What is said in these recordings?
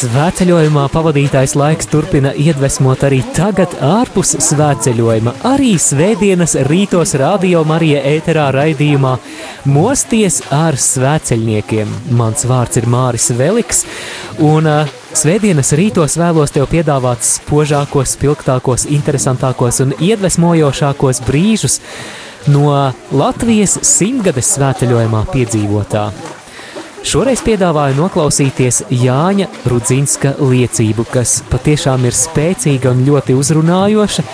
Svētceļojumā pavadītais laiks turpina iedvesmot arī tagad, ārpus svētceļojuma. Arī svētdienas rītos radio Marija ēterā raidījumā Mosties ar svētceļniekiem. Mans vārds ir Māris Veliks, un uh, Svētdienas rītos vēlos tev piedāvāt spožākos, spilgtākos, interesantākos un iedvesmojošākos brīžus no Latvijas simtgades svētceļojumā piedzīvotā. Šoreiz piedāvāju noklausīties Jāņa Rudzinska liecību, kas patiešām ir spēcīga un ļoti uzrunājoša.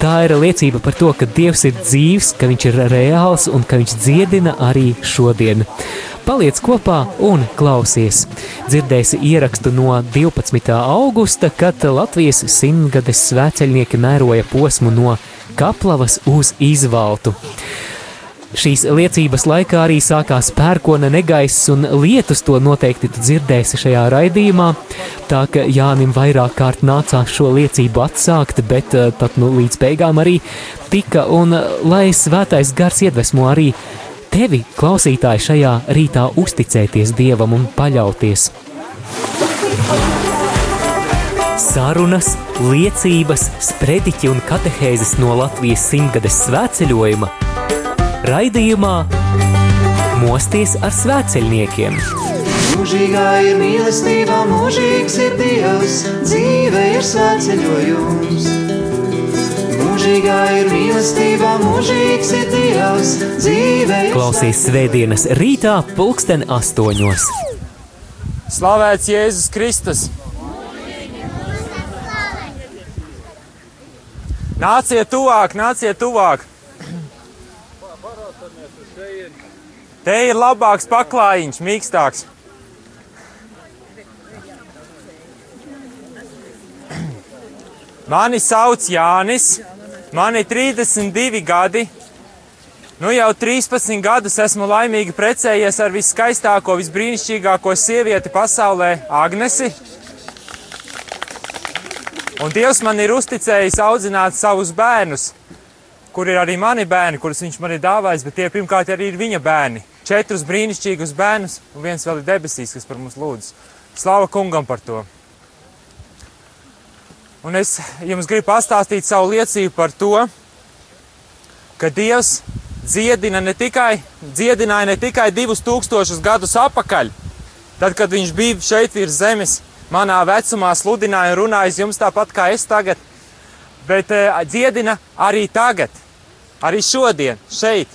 Tā ir liecība par to, ka Dievs ir dzīvs, ka Viņš ir reāls un ka Viņš dziedina arī šodien. Paliec kopā un klausies. Dzirdēsi ierakstu no 12. augusta, kad Latvijas simtgades svēceļnieki mēroja posmu no Kaplavas uz Izvaltu. Šīs liecības laikā arī sākās pērkona negaiss un lietus, to noteikti dzirdēsi šajā raidījumā. Tā ka Jānim vairāk kārt nācās šo liecību atsākt, bet eh, tad nu, līdz beigām arī tika, un eh, lai svētais gars iedvesmo arī tevi, klausītāji, šajā rītā uzticēties Dievam un paļauties. Sarunas, liecības, sprediķi un katehēzes no Latvijas simtgades svētceļojuma – Raidījumā Mosties ar svētceļniekiem. Mūžīgā ir mīlestība, mūžīgs ir Dievs, dzīve ir svētceļojums. Mūžīgā ir mīlestība, mūžīgs ir Dievs, dzīve ir Klausies svētdienas rītā pulksten astoņos. Slavēts Jēzus Kristus! Nāciet tuvāk, nāciet tuvāk! Te ir labāks paklājiņš, mīkstāks. Mani sauc Jānis, man ir 32 gadi. Nu jau 13 gadus esmu laimīgi precējies ar viskaistāko, visbrīnišķīgāko sievieti pasaulē, Agnesi. Un Dievs man ir uzticējis audzināt savus bērnus, kur ir arī mani bērni, kurus viņš man ir dāvājis, bet tie pirmkārt arī ir viņa bērni. Četrus brīnišķīgus bērnus, un viens vēl ir debesīs, kas par mums lūdz. Slava kungam par to! Un es jums gribu pastāstīt savu liecību par to, ka Dievs dziedina ne tikai, dziedināja ne tikai divus tūkstošus gadus atpakaļ, tad, kad viņš bija šeit virs zemes, manā vecumā sludināja un runājis jums tāpat kā es tagad, bet uh, dziedina arī tagad, arī šodien, šeit.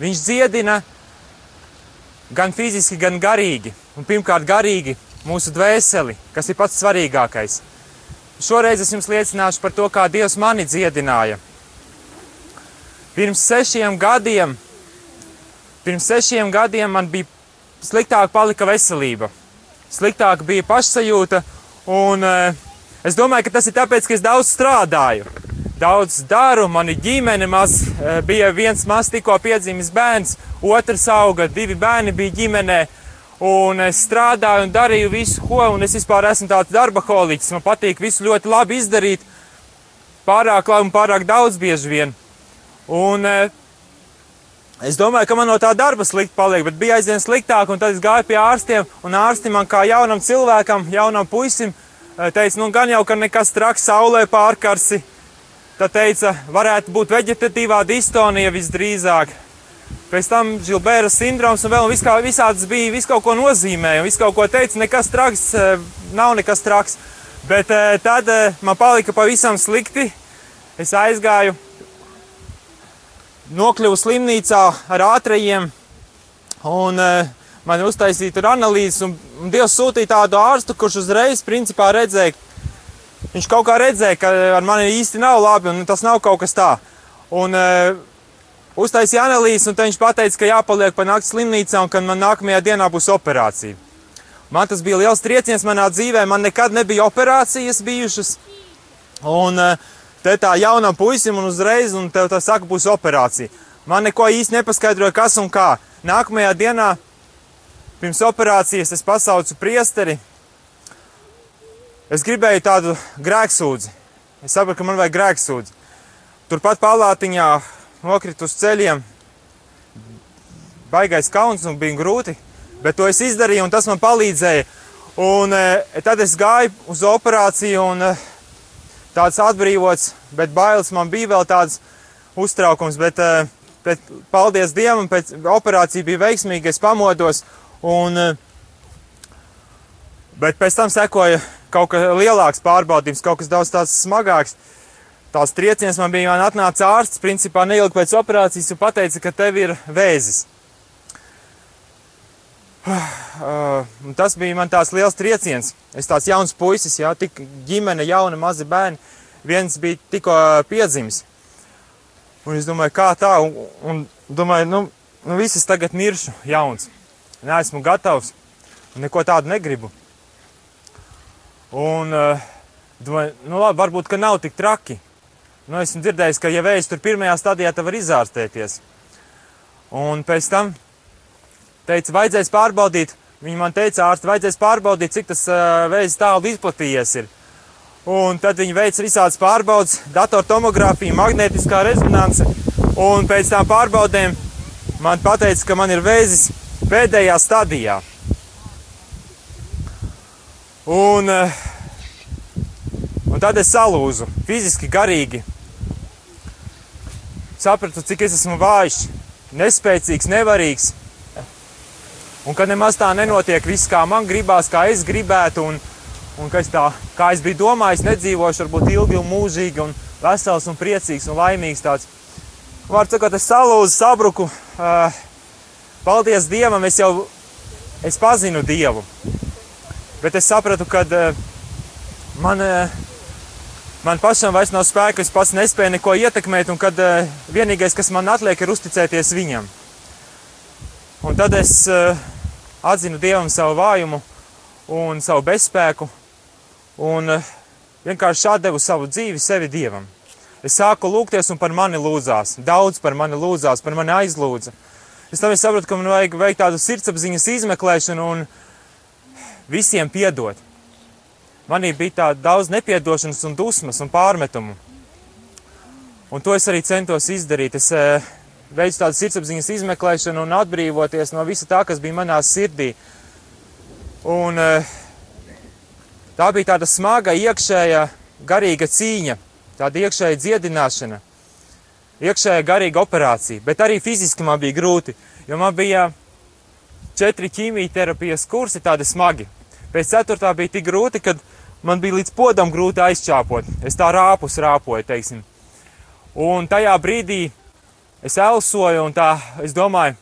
Viņš dziedina gan fiziski, gan garīgi. Un pirmkārt, garīgi mūsu dvēseli, kas ir pats svarīgākais. Šoreiz es jums liecināšu par to, kā Dievs mani dziedināja. Pirms sešiem gadiem, pirms sešiem gadiem man bija sliktāk palika veselība, sliktāk bija pašsajūta, un uh, es domāju, ka tas ir tāpēc, ka es daudz strādāju daudz daru, mana ģimene maz, bija viens maz tikko piedzimis bērns, otrs auga, divi bērni bija ģimenē. Un es strādāju un darīju visu, ko, un es vispār esmu tāds darba holiķis. Man patīk visu ļoti labi izdarīt, pārāk labi un pārāk daudz bieži vien. Un es domāju, ka man no tā darba slikti paliek, bet bija aizvien sliktāk, un tad es gāju pie ārstiem, un ārsti man kā jaunam cilvēkam, jaunam puisim, teica, nu gan jau, ka nekas traks saulē pārkarsi, Tad teica, varētu būt veģetatīvā distonija visdrīzāk. Pēc tam Gilbēra sindroms un vēl vis kā, visādas bija, visu kaut ko nozīmēja, visu kaut ko teica, nekas traks, eh, nav nekas traks. Bet eh, tad eh, man palika pavisam slikti. Es aizgāju, nokļuvu slimnīcā ar ātrajiem un man uztaisīja tur analīzes un, un Dievs sūtīja tādu ārstu, kurš uzreiz principā redzēja, Viņš kaut kā redzēja, ka ar mani īsti nav labi, un tas nav kaut kas tā. Un, uh, uztaisīja analīzes, un viņš teica, ka jāpaliek pa naktas slimnīcā, un ka man nākamajā dienā būs operācija. Man tas bija liels trieciens manā dzīvē, man nekad nebija operācijas bijušas. Un eh, te tā jaunam puisim un uzreiz, un tev tā saka, būs operācija. Man neko īsti nepaskaidroja, kas un kā. Nākamajā dienā pirms operācijas es pasaucu priesteri. Es gribēju tādu grēksūdzi. Es sapratu, ka man vajag grēksūdzi. Turpat palātiņā nokritu uz ceļiem. Baigais kauns un bija grūti bet to es izdarīju, un tas man palīdzēja. Un e, tad es gāju uz operāciju, un e, tāds atbrīvots, bet bailes man bija vēl tāds uztraukums. Bet, e, bet paldies Dievam, pēc operācija bija veiksmīga, es pamodos. Un, e, bet pēc tam sekoja kaut kas lielāks pārbaudījums, kaut kas daudz tāds smagāks. Tās trieciens man bija, man atnāca ārsts, principā neilgi pēc operācijas, un teica, ka tev ir vēzis. Uh, tas bija man tāds liels trieciens. Es tāds jauns puisis, jā, tik ģimene, jauna, mazi bērni. Viens bija tikko piedzimis. Un es domāju, kā tā, un, un domāju, nu, nu visas tagad miršu jauns. Neesmu gatavs, un neko tādu negribu. Un uh, domāju, nu labi, varbūt, ka nav tik traki. Nu, esmu dzirdējis, ka ja vējs tur pirmajā stadijā, tad var izārstēties. Un pēc tam teica, vajadzēs pārbaudīt. Viņi man teica, ārsti, vajadzēs pārbaudīt, cik tas uh, vējs tālu izplatījies ir. Un tad viņi veica visādas pārbaudas, datortomogrāfija, magnētiskā rezonance. Un pēc tam pārbaudēm man teica, ka man ir vēzis pēdējā stadijā. Un, un tad es salūzu fiziski, garīgi. Sapratu, cik es esmu vājš, nespēcīgs, nevarīgs Un ka nemaz tā nenotiek viss, kā man gribās, kā es gribētu, un, un ka es tā, kā es biju domājis, nedzīvošu varbūt ilgi un mūžīgi, un vesels un priecīgs un laimīgs tāds. Var sakot, es salūzu, sabruku. Uh, paldies Dievam, es jau es pazinu Dievu. Bet es sapratu, ka uh, man, uh, man pašam vairs nav spēka, es pats nespēju neko ietekmēt, un kad uh, vienīgais, kas man atliek, ir uzticēties viņam. Un tad es atzinu Dievam savu vājumu un savu bezspēku un vienkārši atdevu savu dzīvi sevi Dievam. Es sāku lūgties un par mani lūdzās. Daudz par mani lūdzās, par mani aizlūdza. Es tam sapratu, ka man vajag veikt tādu sirdsapziņas izmeklēšanu un visiem piedot. Manī bija tā daudz nepiedošanas un dusmas un pārmetumu. Un to es arī centos izdarīt. Es, uh, veicu tādu sirdsapziņas izmeklēšanu un atbrīvoties no visa tā, kas bija manā sirdī. Un eh, tā bija tāda smaga iekšējā garīga cīņa, tāda iekšēja dziedināšana, iekšējā garīga operācija, bet arī fiziski man bija grūti, jo man bija četri ķīmijterapijas kursi tādi smagi. Pēc ceturtā bija tik grūti, ka man bija līdz podam grūti aizčāpot. Es tā rāpus rāpoju, teiksim. Un tajā brīdī es elsoju un tā, es domāju,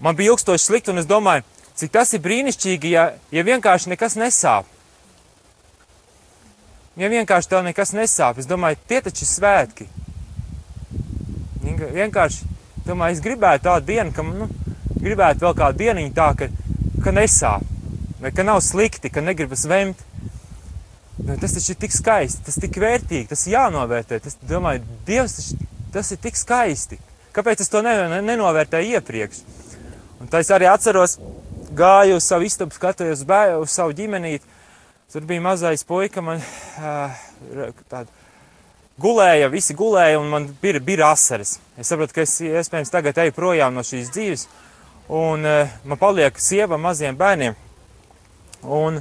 man bija ilgstoši slikti un es domāju, cik tas ir brīnišķīgi, ja, ja vienkārši nekas nesāp. Ja vienkārši tev nekas nesāp, es domāju, tie taču ir svētki. Vienkārši, domāju, es gribētu tādu dienu, ka, nu, gribētu vēl kādu dieniņu tā, ka, ka nesāp, vai ka nav slikti, ka negribas vemt. Nu, tas taču ir tik skaisti, tas tik vērtīgi, tas jānovērtē. Tas, domāju, Dievs taču Tas ir tik skaisti. Kāpēc es to nenovērtēju iepriekš? Un tā es arī atceros, gāju uz savu istabu, skatījos uz, uz savu ģimenīti. Tur bija mazais puika, man tāda gulēja, visi gulēja, un man bija, bija asaras. Es saprotu, ka es iespējams tagad eju projām no šīs dzīves, un uh, man paliek sieva maziem bērniem. Un,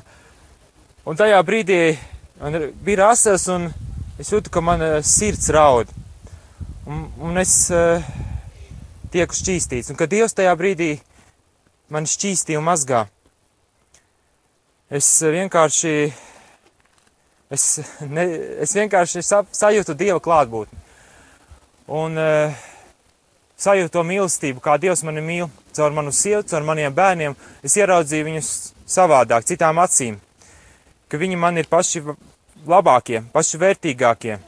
un tajā brīdī man bija asaras, un es jūtu, ka man sirds raud un, un es uh, tieku šķīstīts. Un kad Dievs tajā brīdī man šķīstīja un mazgā, es vienkārši, es, ne, es vienkārši sajūtu Dieva klātbūtni. Un uh, sajūtu to mīlestību, kā Dievs mani mīl, caur manu sievu, caur maniem bērniem. Es ieraudzīju viņus savādāk, citām acīm, ka viņi man ir paši labākie, paši vērtīgākie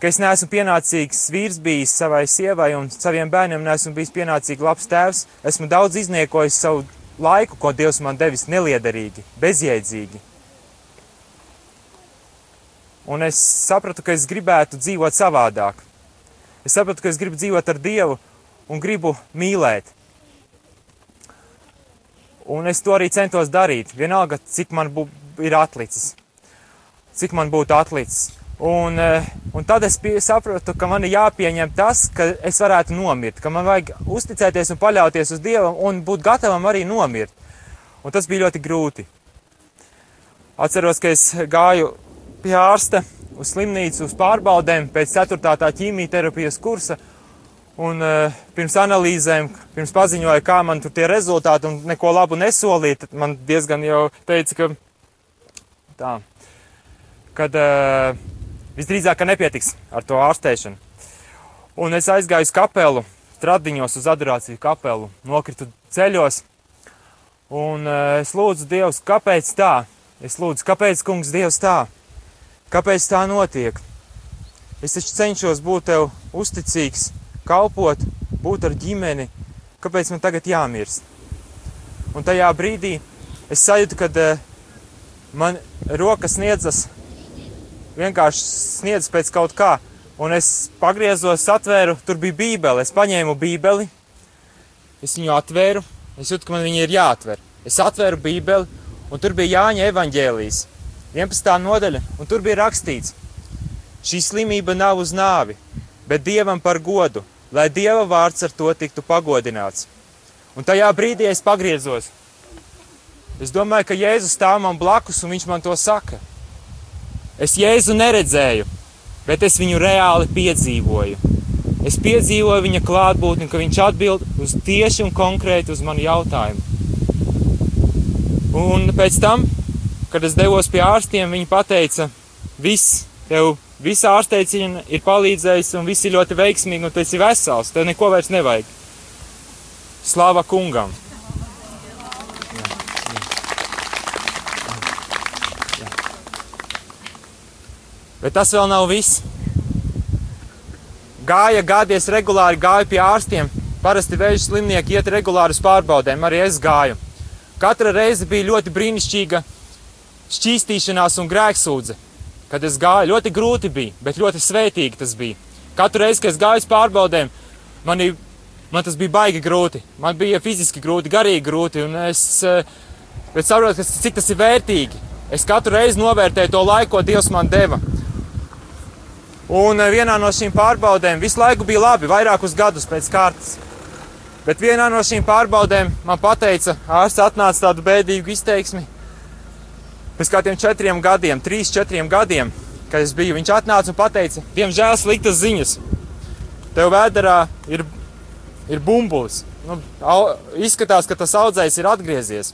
ka es neesmu pienācīgs vīrs bijis savai sievai un saviem bērniem, neesmu bijis pienācīgi labs tēvs. Esmu daudz izniekojis savu laiku, ko Dievs man devis, neliederīgi, bezjēdzīgi. Un es sapratu, ka es gribētu dzīvot savādāk. Es sapratu, ka es gribu dzīvot ar Dievu un gribu mīlēt. Un es to arī centos darīt, vienalga, cik man bū, ir atlicis, cik man būtu atlicis. Un, eh, un tad es sapratu, ka man ir jāpieņem tas, ka es varētu nomirt, ka man vajag uzticēties un paļauties uz Dievu un būt gatavam arī nomirt. Un tas bija ļoti grūti. Atceros, ka es gāju pie ārsta uz slimnīcu, uz pārbaudēm pēc 4. tā ķīmijterapijas kursa. Un uh, pirms analīzēm, pirms paziņoja, kā man tur tie rezultāti un neko labu nesolīja, tad man diezgan jau teica, ka tā, kad uh, visdrīzāk, ka nepietiks ar to ārstēšanu. Un es aizgāju uz kapelu, stradiņos uz adorāciju kapelu, nokritu ceļos, un uh, es lūdzu Dievs, kāpēc tā? Es lūdzu, kāpēc, kungs, Dievs tā? Kāpēc tā notiek? Es taču cenšos būt tev uzticīgs, kalpot, būt ar ģimeni. Kāpēc man tagad jāmirst? Un tajā brīdī es sajūtu, ka uh, man rokas sniedzas vienkārši sniedz pēc kaut kā. Un es pagriezos, atvēru, tur bija bībele. Es paņēmu bībeli, es viņu atvēru, es jūtu, ka man viņa ir jāatver. Es atvēru bībeli, un tur bija Jāņa evaņģēlijas, 11. nodaļa, un tur bija rakstīts: Šī slimība nav uz nāvi, bet dievam par godu, lai dieva vārds ar to tiktu pagodināts. Un tajā brīdī es pagriezos. Es domāju, ka Jēzus stāv man blakus, un viņš man to saka. Es Jēzu neredzēju, bet es viņu reāli piedzīvoju. Es piedzīvoju viņa klātbūtni, ka viņš atbild uz tieši un konkrēti uz manu jautājumu. Un pēc tam, kad es devos pie ārstiem, viņi teica, viss, tev visa ārsteicina ir palīdzējusi un viss ir ļoti veiksmīgi un tu esi vesels, tev neko vairs nevajag. Slāva kungam! Bet tas vēl nav viss. Gāja gādies regulāri, gāja pie ārstiem. Parasti vēža slimnieki iet regulāri uz pārbaudēm, arī es gāju. Katra reize bija ļoti brīnišķīga šķīstīšanās un grēksūdze. Kad es gāju, ļoti grūti bija, bet ļoti svētīgi tas bija. Katru reizi, kad es gāju uz pārbaudēm, man, man tas bija baigi grūti. Man bija fiziski grūti, garīgi grūti, es eh, saprotu, cik tas ir vērtīgi. Es katru reizi novērtēju to laiku, ko Dievs man deva. Un eh, vienā no šīm pārbaudēm visu laiku bija labi, vairākus gadus pēc kārtas. Bet vienā no šīm pārbaudēm man teica, ārsts atnāca tādu bēdīgu izteiksmi. Pēc kādiem četriem gadiem, trīs, četriem gadiem, kad es biju, viņš atnāca un teica, diemžēl sliktas ziņas. Tev vēderā ir, ir bumbulis. Nu, au, izskatās, ka tas audzējs ir atgriezies.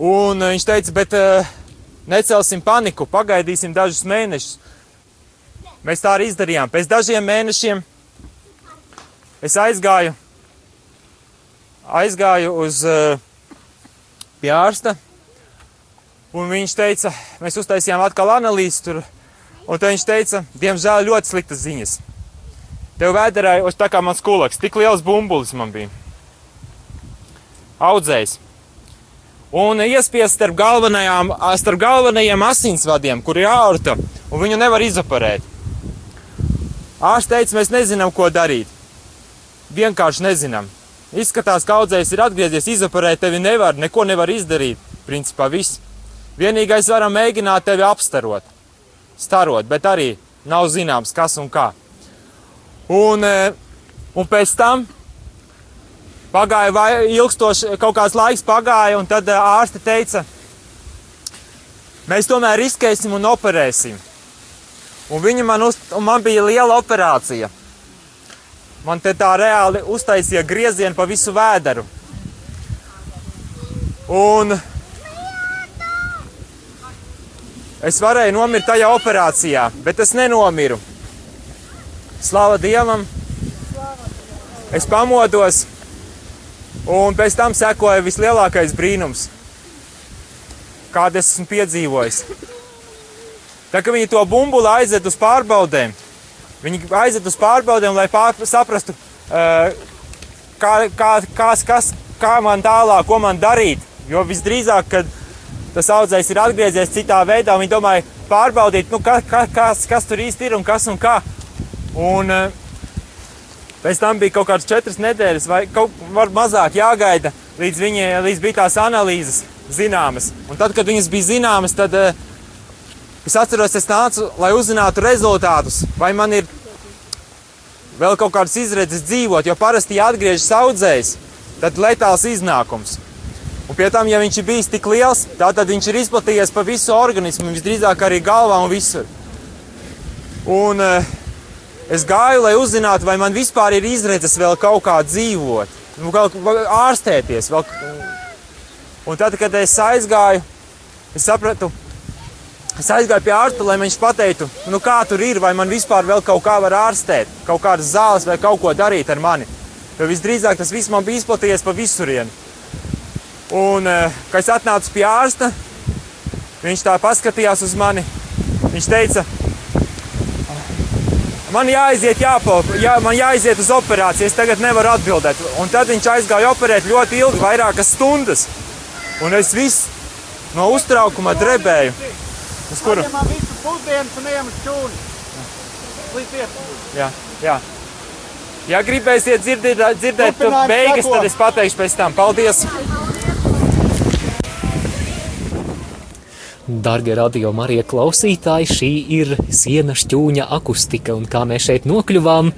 Un eh, viņš teica, bet uh, necelsim paniku, pagaidīsim dažus mēnešus. Mēs tā arī izdarījām. Pēc dažiem mēnešiem es aizgāju, aizgāju uz uh, pie ārsta, un viņš teica, mēs uztaisījām atkal analīzi tur, un viņš teica, diemžēl ļoti sliktas ziņas. Tev vēderēja uz tā kā mans kulaks, tik liels bumbulis man bija. Audzējs. Un iespiest starp, starp galvenajiem asinsvadiem, kur ir aorta, un viņu nevar izoperēt. Ārsts teica, mēs nezinām, ko darīt. Vienkārši nezinām. Izskatās, ka audzējs ir atgriezies, izoperēt tevi nevar, neko nevar izdarīt. Principā viss. Vienīgais varam mēģināt tevi apstarot, starot, bet arī nav zināms, kas un kā. Un, e, un pēc tam pagāja vai, ilgstoši, kaut kāds laiks pagāja, un tad e, ārste teica, mēs tomēr riskēsim un operēsim. Un viņa man, uz, un man bija liela operācija. Man te tā reāli uztaisīja griezienu pa visu vēderu. Un es varēju nomirt tajā operācijā, bet es nenomiru. Slava Dievam! Es pamodos, un pēc tam sekoja vislielākais brīnums, kādu esmu piedzīvojis. Tā kā viņi to bumbuli aizved uz pārbaudēm, viņi aizved uz pārbaudēm, lai pār, saprastu, kā, kā, kas, kas, kā man tālāk, ko man darīt. Jo visdrīzāk, kad tas audzējs ir atgriezies citā veidā, viņi domāja pārbaudīt, nu, ka, ka, kas, kas tur īsti ir un kas un kā. Un, Pēc tam bija kaut kādas četras nedēļas, vai kaut kā mazāk jāgaida, līdz, viņi, līdz bija tās analīzes zināmas. Un tad, kad viņas bija zināmas, tad uh, es atceros, es nācu, lai uzzinātu rezultātus, vai man ir vēl kaut kādas izredzes dzīvot, jo parasti, ja atgriežas audzējs, tad letāls iznākums. Un pie tam, ja viņš ir bijis tik liels, tad viņš ir izplatījies pa visu organismu, visdrīzāk arī galvā un visur. Un, uh, es gāju, lai uzzinātu, vai man vispār ir izredzes vēl kaut kā dzīvot, nu, kaut kā ārstēties. Vēl... Un tad, kad es aizgāju, es sapratu, es aizgāju pie ārsta, lai viņš pateiktu, nu, kā tur ir, vai man vispār vēl kaut kā var ārstēt, kaut kādas zāles vai kaut ko darīt ar mani. Jo visdrīzāk tas viss man bija izplatījies pa visurienu. Un, eh, kad es atnācu pie ārsta, viņš tā paskatījās uz mani. Viņš teica, man jāaiziet, jāpa, jā, man jāaiziet uz operāciju, es tagad nevaru atbildēt. Un tad viņš aizgāja operēt ļoti ilgi, vairākas stundas. Un es viss no uztraukuma drebēju. Uz kuru? Jā, jā. Ja gribēsiet dzirdēt, dzirdēt to beigas, tad es pateikšu pēc tam. Paldies! Darbie radio Marija klausītāji, šī ir siena šķūņa akustika, un kā mēs šeit nokļuvām,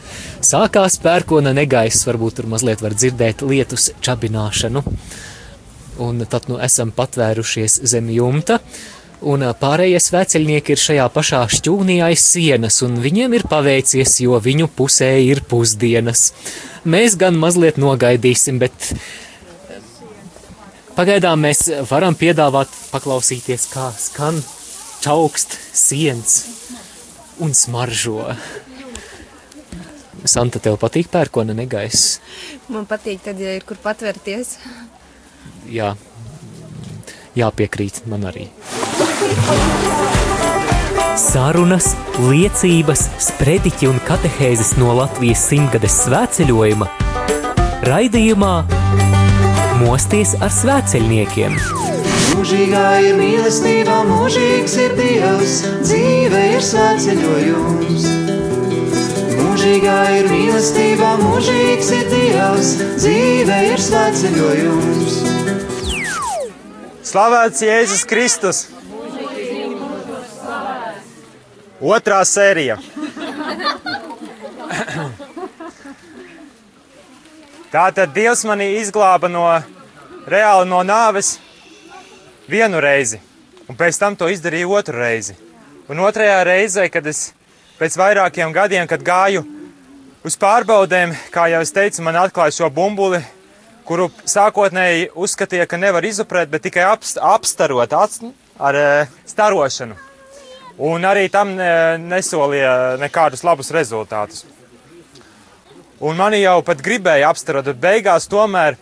sākās pērkona negaiss, varbūt tur mazliet var dzirdēt lietus čabināšanu. Un tad nu esam patvērušies zem jumta, un pārējie sveceļnieki ir šajā pašā šķūnī aiz sienas, un viņiem ir paveicies, jo viņu pusē ir pusdienas. Mēs gan mazliet nogaidīsim, bet Pagaidām mēs varam piedāvāt paklausīties, kā skan čaukst siens un smaržo. Santa, tev patīk pērkona negaiss? Man patīk tad, ja ir kur patvērties. Jā, jāpiekrīt man arī. Sarunas, liecības, sprediķi un katehēzes no Latvijas simtgades svētceļojuma raidījumā Mosties ar svēceļniekiem. Mūžīgā ir mīlestība, mūžīgs ir Dievs, dzīve ir svētceļojums. Mūžīgā ir mīlestība, mūžīgs ir Dievs, dzīve ir svētceļojums. Slavēts Jēzus Kristus! Otrā sērija. Tātad Dievs mani izglāba no reāli no nāves vienu reizi, un pēc tam to izdarīja otru reizi. Un otrajā reizē, kad es pēc vairākiem gadiem, kad gāju uz pārbaudēm, kā jau es teicu, man atklāja šo bumbuli, kuru sākotnēji uzskatīja, ka nevar izoperēt, bet tikai apst, apstarot atst, ar e, starošanu. Un arī tam e, nesolīja nekādus labus rezultātus. Un mani jau pat gribēja apstarot, bet beigās tomēr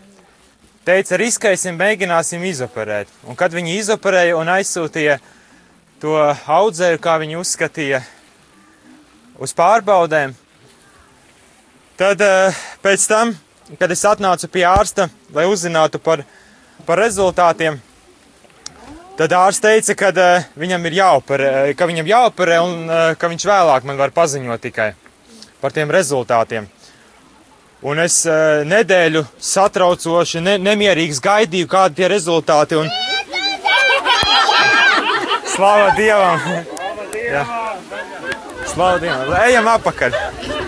teica, riskēsim, mēģināsim izoperēt. Un kad viņi izoperēja un aizsūtīja to audzēju, kā viņi uzskatīja, uz pārbaudēm, tad eh, pēc tam, kad es atnācu pie ārsta, lai uzzinātu par, par rezultātiem, tad ārsts teica, ka eh, viņam ir jāoperē, ka viņam jāoperē un eh, ka viņš vēlāk man var paziņot tikai par tiem rezultātiem. Un es uh, nedēļu satraucoši, ne, nemierīgs gaidīju, kādi tie rezultāti. Un... Slava Dievam! Slava Dievam! Slava Dievam! Ejam apakaļ!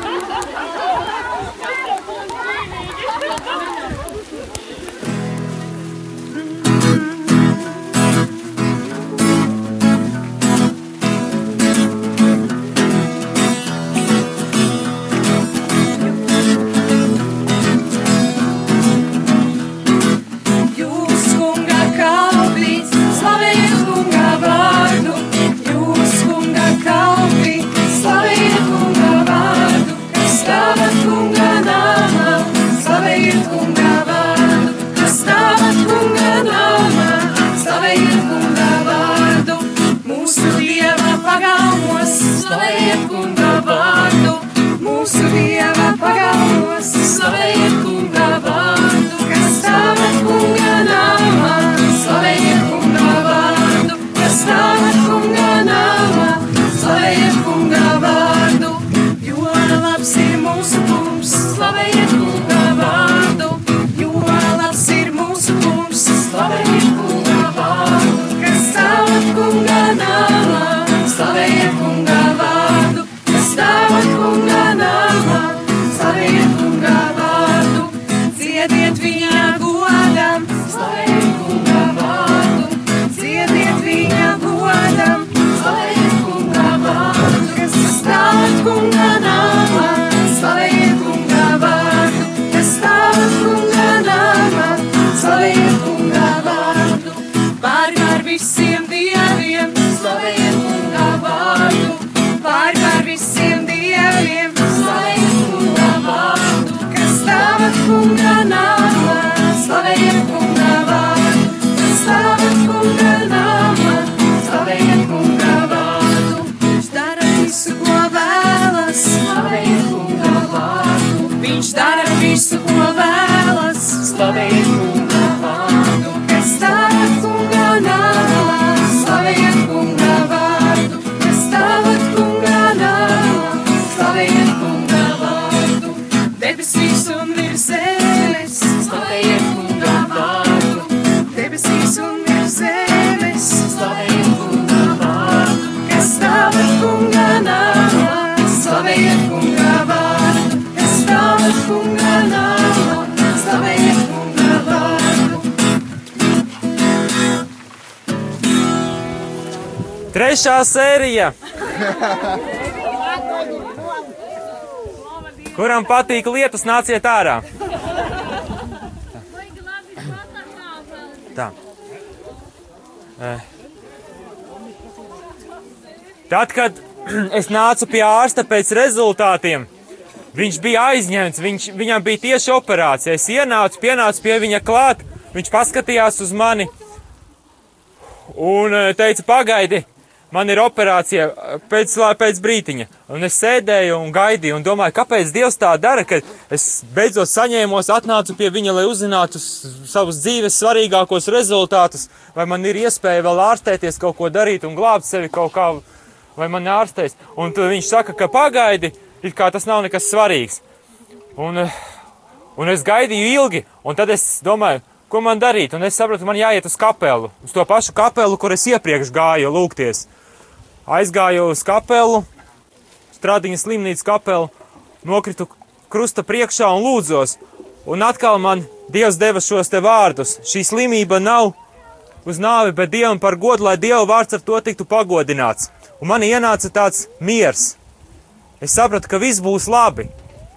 Trešā sērija. Kuram patīk lietus, nāciet ārā. Tā. Eh. Tad, kad es nācu pie ārsta pēc rezultātiem, viņš bija aizņemts, viņš, viņam bija tieši operācija. Es ienācu, pienācu pie viņa klāt, viņš paskatījās uz mani un eh, teica, pagaidi, man ir operācija eh, pēc, pēc brītiņa. Un es sēdēju un gaidīju un domāju, kāpēc Dievs tā dara, ka es beidzot saņēmos, atnācu pie viņa, lai uzzinātu savus dzīves svarīgākos rezultātus, vai man ir iespēja vēl ārstēties, kaut ko darīt un glābt sevi kaut kā, vai man ārstēs. Un tad viņš saka, ka pagaidi, it kā tas nav nekas svarīgs. Un, eh, un es gaidīju ilgi, un tad es domāju, ko man darīt, un es sapratu, man jāiet uz kapelu, uz to pašu kapelu, kur es iepriekš gāju lūgties. Aizgāju uz kapelu, strādiņa slimnīcas kapelu, nokritu krusta priekšā un lūdzos. Un atkal man Dievs deva šos te vārdus. Šī slimība nav uz nāvi, bet Dievam par godu, lai Dieva vārds ar to tiktu pagodināts. Un man ienāca tāds miers. Es sapratu, ka viss būs labi.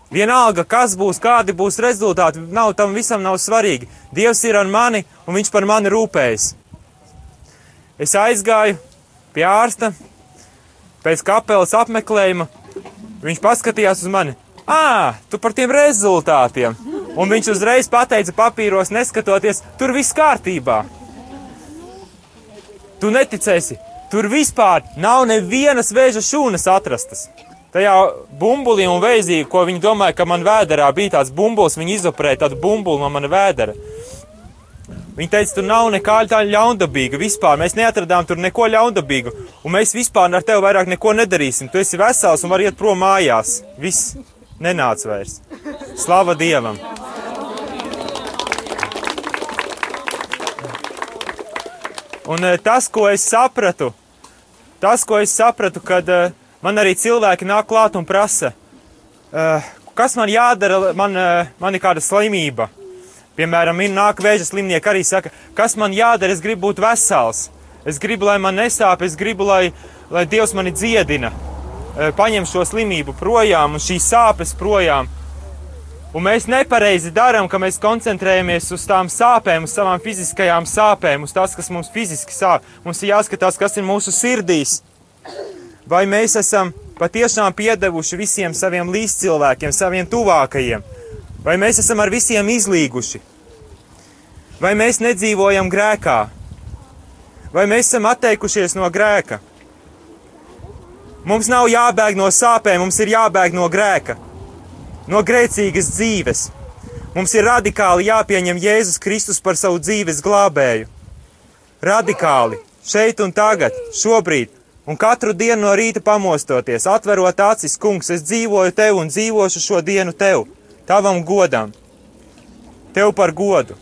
Vienalga, kas būs, kādi būs rezultāti, nav tam visam nav svarīgi. Dievs ir ar mani un viņš par mani rūpējas. Es aizgāju pie ārsta, pēc kapelas apmeklējuma. Viņš paskatījās uz mani. Ā, tu par tiem rezultātiem! Un viņš uzreiz pateica papīros, neskatoties, tur viss kārtībā. Tu neticēsi, tur vispār nav nevienas vēža šūnas atrastas. Tajā bumbulī un veizī, ko viņi domāja, ka man vēderā bija tāds bumbulis, viņi izoperēja tādu bumbuli no mana vēdera. Viņi teica, tur nav nekā tāda ļaundabīga. Vispār mēs neatradām tur neko ļaundabīgu. Un mēs vispār ar tevi vairāk neko nedarīsim. Tu esi vesels un vari iet prom mājās. Viss nenāc vairs. Slava Dievam! Un eh, tas, ko es sapratu, tas, ko es sapratu, kad eh, man arī cilvēki nāk klāt un prasa, eh, kas man jādara, man, man ir kāda slimība. Piemēram, ir nāk vēža slimnieki arī saka, kas man jādara, es gribu būt vesels. Es gribu, lai man nesāp, es gribu, lai, lai Dievs mani dziedina, paņem šo slimību projām un šīs sāpes projām. Un mēs nepareizi darām, ka mēs koncentrējamies uz tām sāpēm, uz savām fiziskajām sāpēm, uz tās, kas mums fiziski sāp. Mums ir jāskatās, kas ir mūsu sirdīs. Vai mēs esam patiešām piedevuši visiem saviem līdzcilvēkiem, saviem tuvākajiem? Vai mēs esam ar visiem izlīguši? Vai mēs nedzīvojam grēkā? Vai mēs esam atteikušies no grēka? Mums nav jābēg no sāpēm, mums ir jābēg no grēka no grēcīgas dzīves. Mums ir radikāli jāpieņem Jēzus Kristus par savu dzīves glābēju. Radikāli, šeit un tagad, šobrīd, un katru dienu no rīta pamostoties, atverot acis, kungs, es dzīvoju tev un dzīvošu šo dienu tev, tavam godam, tev par godu.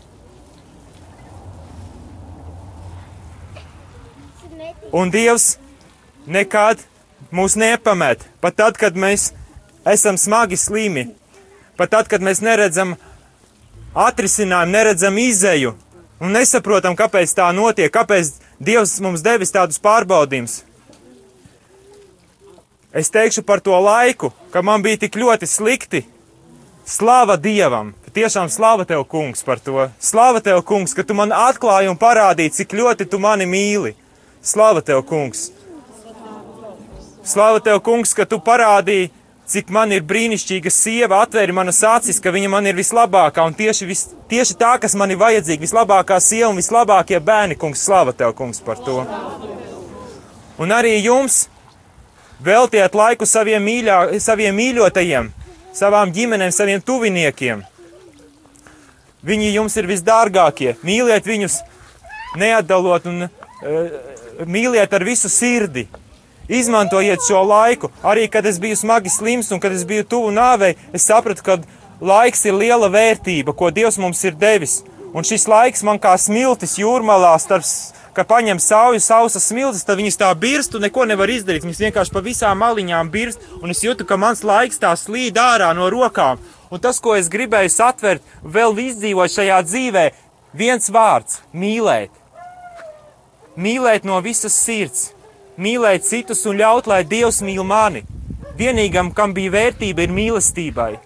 Un Dievs nekad mūs nepamet, pat tad, kad mēs esam smagi slimi, pat tad, kad mēs neredzam atrisinājumu, neredzam izēju un nesaprotam, kāpēc tā notiek, kāpēc Dievs mums devis tādus pārbaudījumus. Es teikšu par to laiku, ka man bija tik ļoti slikti. Slava Dievam! tiešām slava tev, kungs, par to. Slava tev, kungs, ka tu man atklāji un parādīji, cik ļoti tu mani mīli. Slava tev, kungs! Slava tev, kungs, ka tu parādīji, cik man ir brīnišķīga sieva, atvēri manas acis, ka viņa man ir vislabākā un tieši, vis, tieši tā, kas man ir vajadzīga, vislabākā sieva un vislabākie bērni, kungs, slava tev, kungs, par to. Un arī jums veltiet laiku saviem, mīļā, saviem mīļotajiem, savām ģimenēm, saviem tuviniekiem. Viņi jums ir visdārgākie. Mīliet viņus, neatdalot un uh, mīliet ar visu sirdi. Izmantojiet šo laiku. Arī kad es biju smagi slims un kad es biju tuvu nāvei, es sapratu, ka laiks ir liela vērtība, ko Dievs mums ir devis. Un šis laiks man kā smiltis jūrmalā starp, kad paņem sauju sausas smiltis, tad viņas tā birst un neko nevar izdarīt. Viņas vienkārši pa visām maliņām birst, un es jūtu, ka mans laiks tā slīd ārā no rokām. Un tas, ko es gribēju satvert, vēl izdzīvot šajā dzīvē, viens vārds - mīlēt. Mīlēt no visas sirds, mīlēt citus un ļaut, lai Dievs mīl mani. Vienīgam, kam bija vērtība, ir mīlestībai.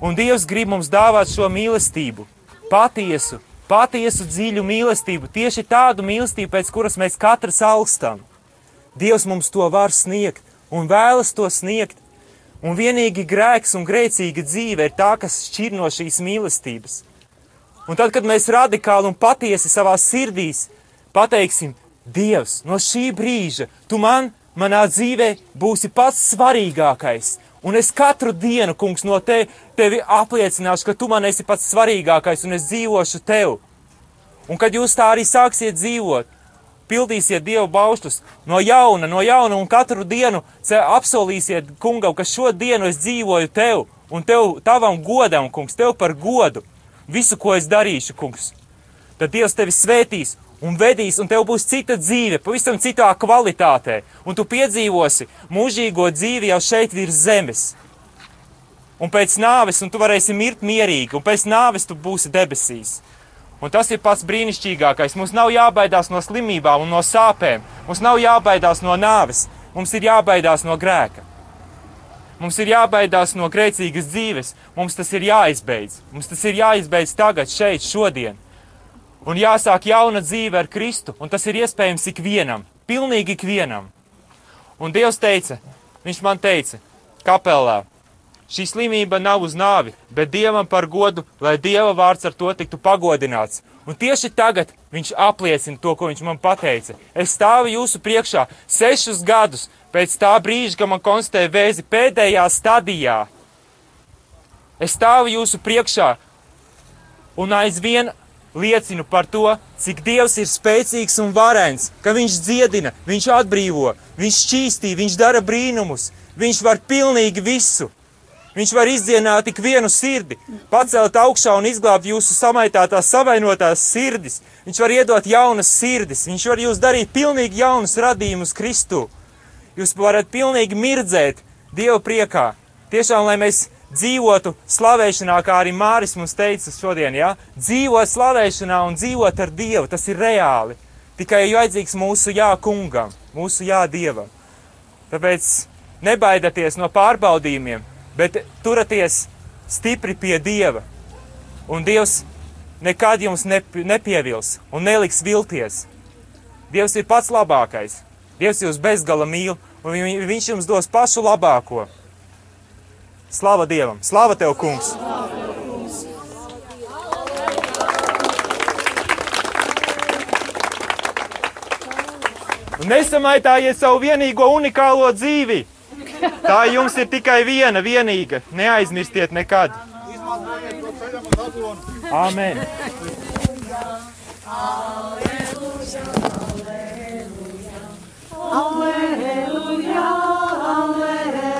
Un Dievs grib mums dāvāt šo mīlestību, patiesu, patiesu dziļu mīlestību, tieši tādu mīlestību, pēc kuras mēs katrs augstam. Dievs mums to var sniegt un vēlas to sniegt. Un vienīgi grēks un grēcīga dzīve ir tā, kas šķir no šīs mīlestības. Un tad, kad mēs radikāli un patiesi savā sirdīs pateiksim, Dievs, no šī brīža tu man, manā dzīvē, būsi pats svarīgākais. Un es katru dienu, kungs, no te, tevi apliecināšu, ka tu man esi pats svarīgākais un es dzīvošu tev. Un kad jūs tā arī sāksiet dzīvot, pildīsiet Dievu baušļus no jauna, no jauna un katru dienu apsolīsiet kungam, ka šo dienu es dzīvoju tev un tev, tavam godam, kungs, tev par godu. Visu, ko es darīšu, kungs. Tad Dievs tevi svētīs un vedīs, un tev būs cita dzīve, pavisam citā kvalitātē, un tu piedzīvosi mūžīgo dzīvi jau šeit virs zemes. Un pēc nāves, un tu varēsi mirt mierīgi, un pēc nāves tu būsi debesīs. Un tas ir pats brīnišķīgākais. Mums nav jābaidās no slimībām un no sāpēm. Mums nav jābaidās no nāves. Mums ir jābaidās no grēka. Mums ir jābaidās no grēcīgas dzīves. Mums tas ir jāizbeidz. Mums tas ir jāizbeidz tagad, šeit, šodien un jāsāk jauna dzīve ar Kristu, un tas ir iespējams ikvienam, pilnīgi ikvienam. Un Dievs teica, Viņš man teica, kapelā, šī slimība nav uz nāvi, bet Dievam par godu, lai Dieva vārds ar to tiktu pagodināts. Un tieši tagad viņš apliecina to, ko viņš man pateica. Es stāvu jūsu priekšā sešus gadus pēc tā brīža, kad man konstatēja vēzi pēdējā stadijā. Es stāvu jūsu priekšā un aizvien liecinu par to, cik Dievs ir spēcīgs un varens, ka Viņš dziedina, Viņš atbrīvo, Viņš šķīstī, Viņš dara brīnumus, Viņš var pilnīgi visu. Viņš var izdzienāt tik vienu sirdi, pacelt augšā un izglābt jūsu samaitātās, savainotās sirdis. Viņš var iedot jaunas sirdis, viņš var jūs darīt pilnīgi jaunus radījumus Kristu. Jūs varat pilnīgi mirdzēt Dieva priekā. Tiešām, lai mēs dzīvotu slavēšanā, kā arī Māris mums teica šodien, ja? dzīvot slavēšanā un dzīvot ar Dievu, tas ir reāli. Tikai ir vajadzīgs mūsu jā kungam, mūsu jā Dievam. Tāpēc nebaidieties no pārbaudījumiem, bet turieties stipri pie Dieva. Un Dievs nekad jums nepievils un neliks vilties. Dievs ir pats labākais. Dievs jūs bezgala mīl, un Viņš jums dos pašu labāko. Slava Dievam! Slava tev, kungs! Un nesamaitājiet savu vienīgo unikālo dzīvi. Tā jums ir tikai viena, vienīga. Neaizmirstiet nekad. Amen. Aleluja, aleluja.